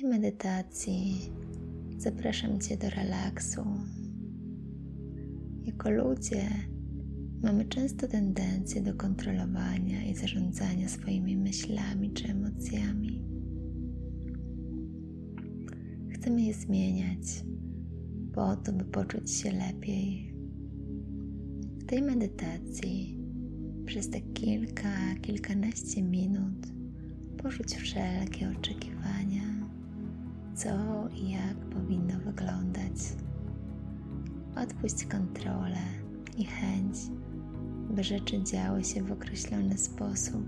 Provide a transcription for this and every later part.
tej medytacji zapraszam Cię do relaksu. Jako ludzie mamy często tendencję do kontrolowania i zarządzania swoimi myślami czy emocjami. Chcemy je zmieniać po to, by poczuć się lepiej. W tej medytacji przez te kilka, kilkanaście minut porzuć wszelkie oczekiwania, co i jak powinno wyglądać. Odpuść kontrolę i chęć, by rzeczy działy się w określony sposób.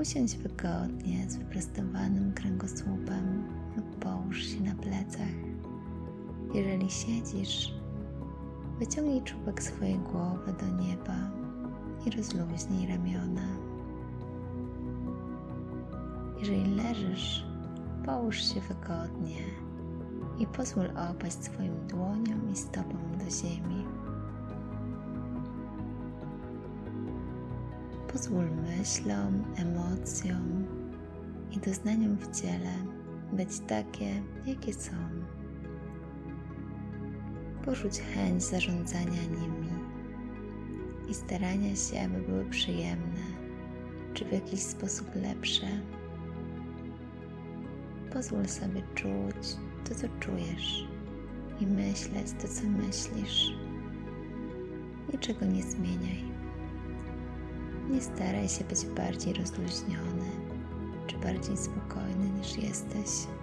Usiądź wygodnie z wyprostowanym kręgosłupem lub połóż się na plecach. Jeżeli siedzisz, wyciągnij czubek swojej głowy do nieba i rozluźnij ramiona. Jeżeli leżysz, połóż się wygodnie i pozwól opaść swoim dłoniom i stopom do ziemi. Pozwól myślom, emocjom i doznaniom w ciele być takie, jakie są. Porzuć chęć zarządzania nimi i starania się, aby były przyjemne czy w jakiś sposób lepsze. Pozwól sobie czuć to, co czujesz i myśleć to, co myślisz. Niczego nie zmieniaj. Nie staraj się być bardziej rozluźniony czy bardziej spokojny niż jesteś.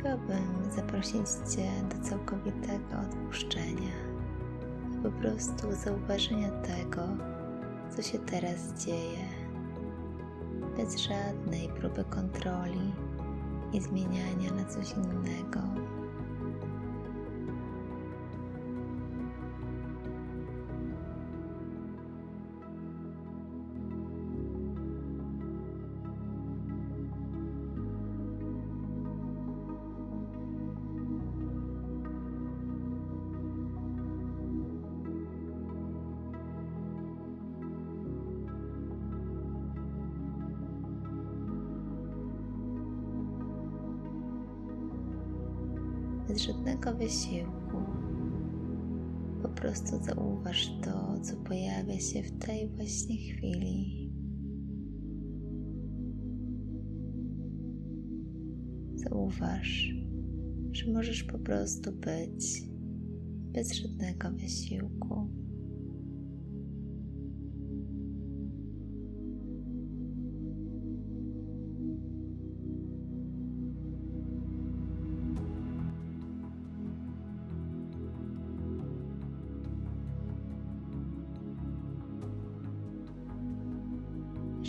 Chciałabym zaprosić Cię do całkowitego odpuszczenia i po prostu zauważenia tego, co się teraz dzieje, bez żadnej próby kontroli i zmieniania na coś innego. Bez żadnego wysiłku. Po prostu zauważ to, co pojawia się w tej właśnie chwili. Zauważ, że możesz po prostu być bez żadnego wysiłku.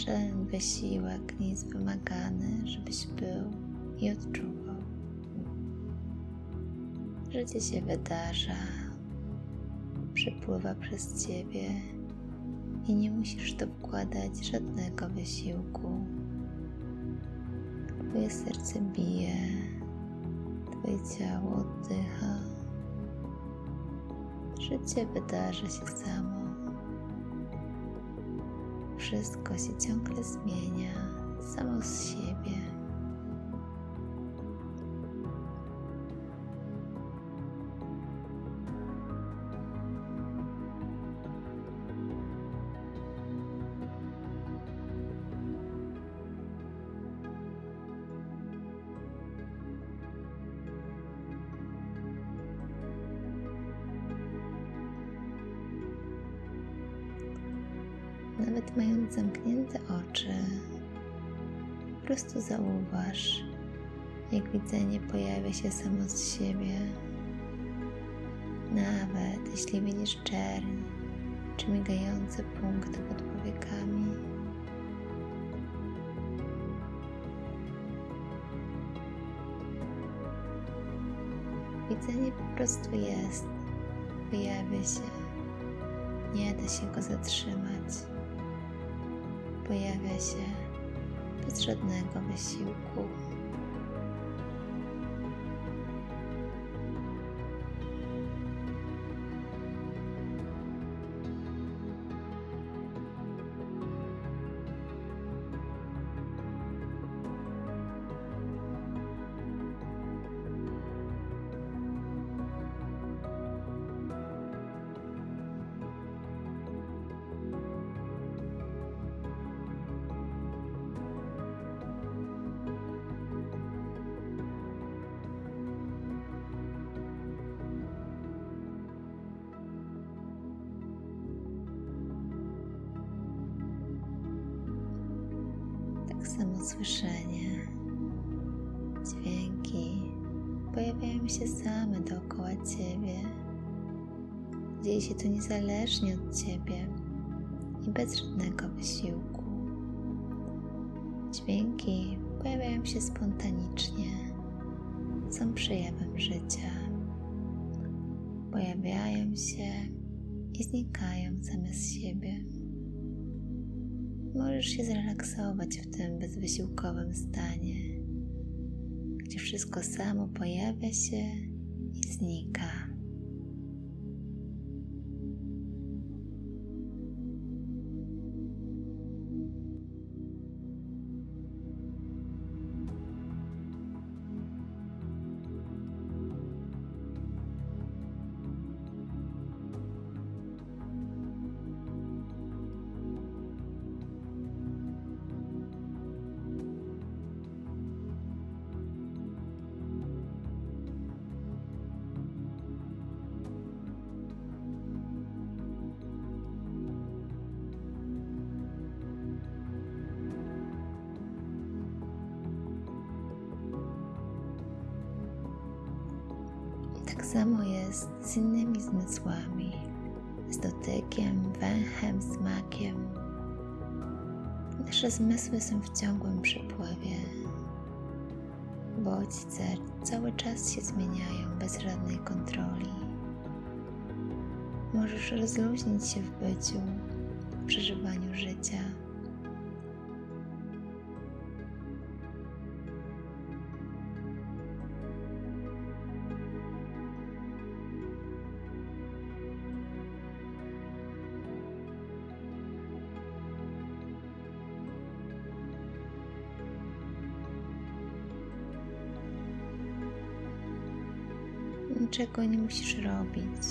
Żaden wysiłek nie jest wymagany, żebyś był i odczuwał. Życie się wydarza, przepływa przez ciebie i nie musisz to wkładać żadnego wysiłku. Twoje serce bije, Twoje ciało oddycha. Życie wydarza się samo wszystko się ciągle zmienia samo z siebie. Nawet mając zamknięte oczy, po prostu zauważ, jak widzenie pojawia się samo z siebie. Nawet jeśli widzisz czerń czy migające punkty pod powiekami, widzenie po prostu jest, pojawia się, nie da się go zatrzymać, pojawia się bez żadnego wysiłku. Tak samo słyszenie, dźwięki pojawiają się same dookoła ciebie. Dzieje się to niezależnie od ciebie i bez żadnego wysiłku. Dźwięki pojawiają się spontanicznie, są przejawem życia. Pojawiają się i znikają same z siebie. Możesz się zrelaksować w tym bezwysiłkowym stanie, gdzie wszystko samo pojawia się i znika. Samo jest z innymi zmysłami, z dotykiem, węchem, smakiem. Nasze zmysły są w ciągłym przepływie. Bodźce cały czas się zmieniają bez żadnej kontroli. Możesz rozluźnić się w byciu, w przeżywaniu życia. Niczego nie musisz robić.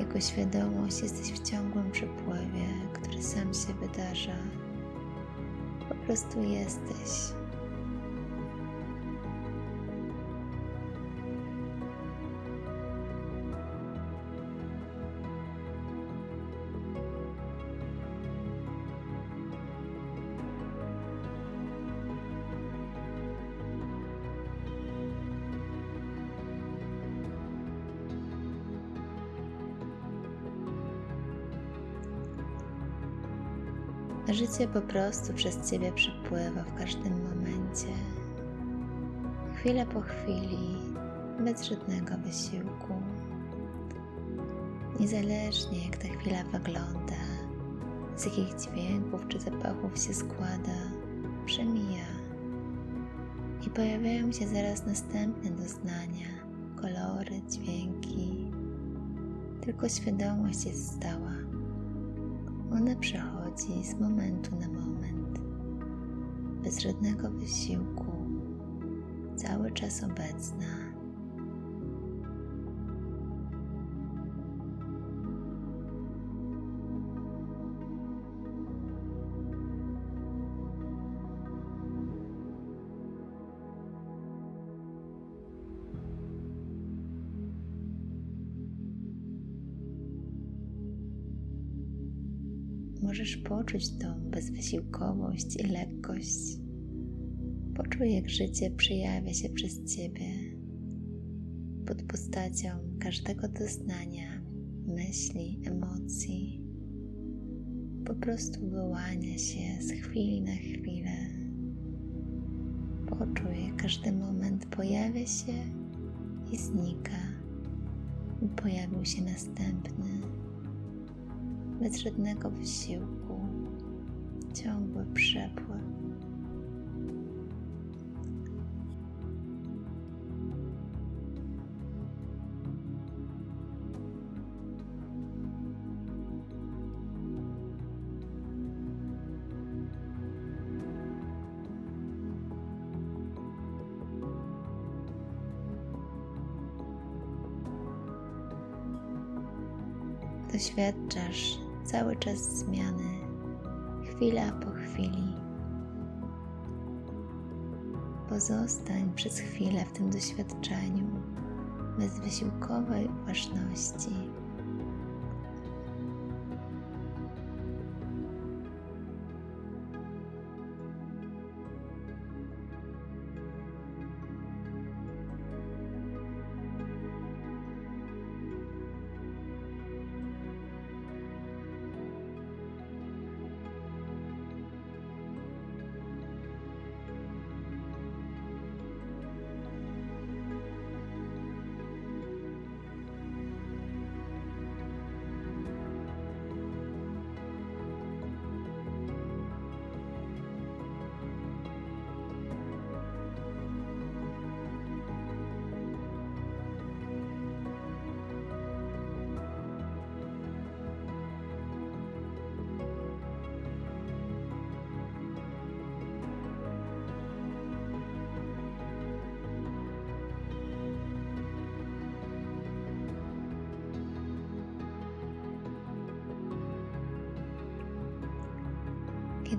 Jako świadomość jesteś w ciągłym przepływie, który sam się wydarza. Po prostu jesteś. Życie po prostu przez Ciebie przepływa w każdym momencie. Chwilę po chwili, bez żadnego wysiłku. Niezależnie jak ta chwila wygląda, z jakich dźwięków czy zapachów się składa, przemija. I pojawiają się zaraz następne doznania, kolory, dźwięki. Tylko świadomość jest stała. Ona przechodzi z momentu na moment, bez żadnego wysiłku, cały czas obecna. Możesz poczuć tą bezwysiłkowość i lekkość. Poczuj, jak życie przejawia się przez Ciebie pod postacią każdego doznania, myśli, emocji po prostu wyłania się z chwili na chwilę. Poczuj, każdy moment pojawia się i znika, pojawił się następny, bez żadnego wysiłku, ciągły przepływ. doświadczasz cały czas zmiany, chwila po chwili. Pozostań przez chwilę w tym doświadczeniu bez wysiłkowej uważności.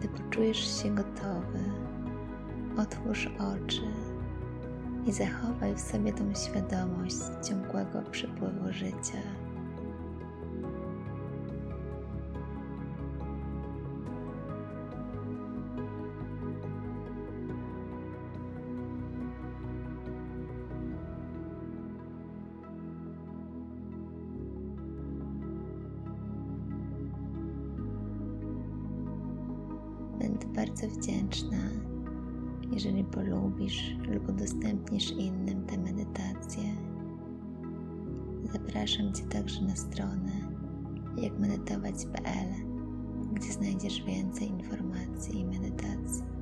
Kiedy poczujesz się gotowy, otwórz oczy i zachowaj w sobie tą świadomość ciągłego przepływu życia. Bardzo wdzięczna, jeżeli polubisz lub udostępnisz innym tę medytację. Zapraszam Cię także na stronę jakmedytować.pl, gdzie znajdziesz więcej informacji i medytacji.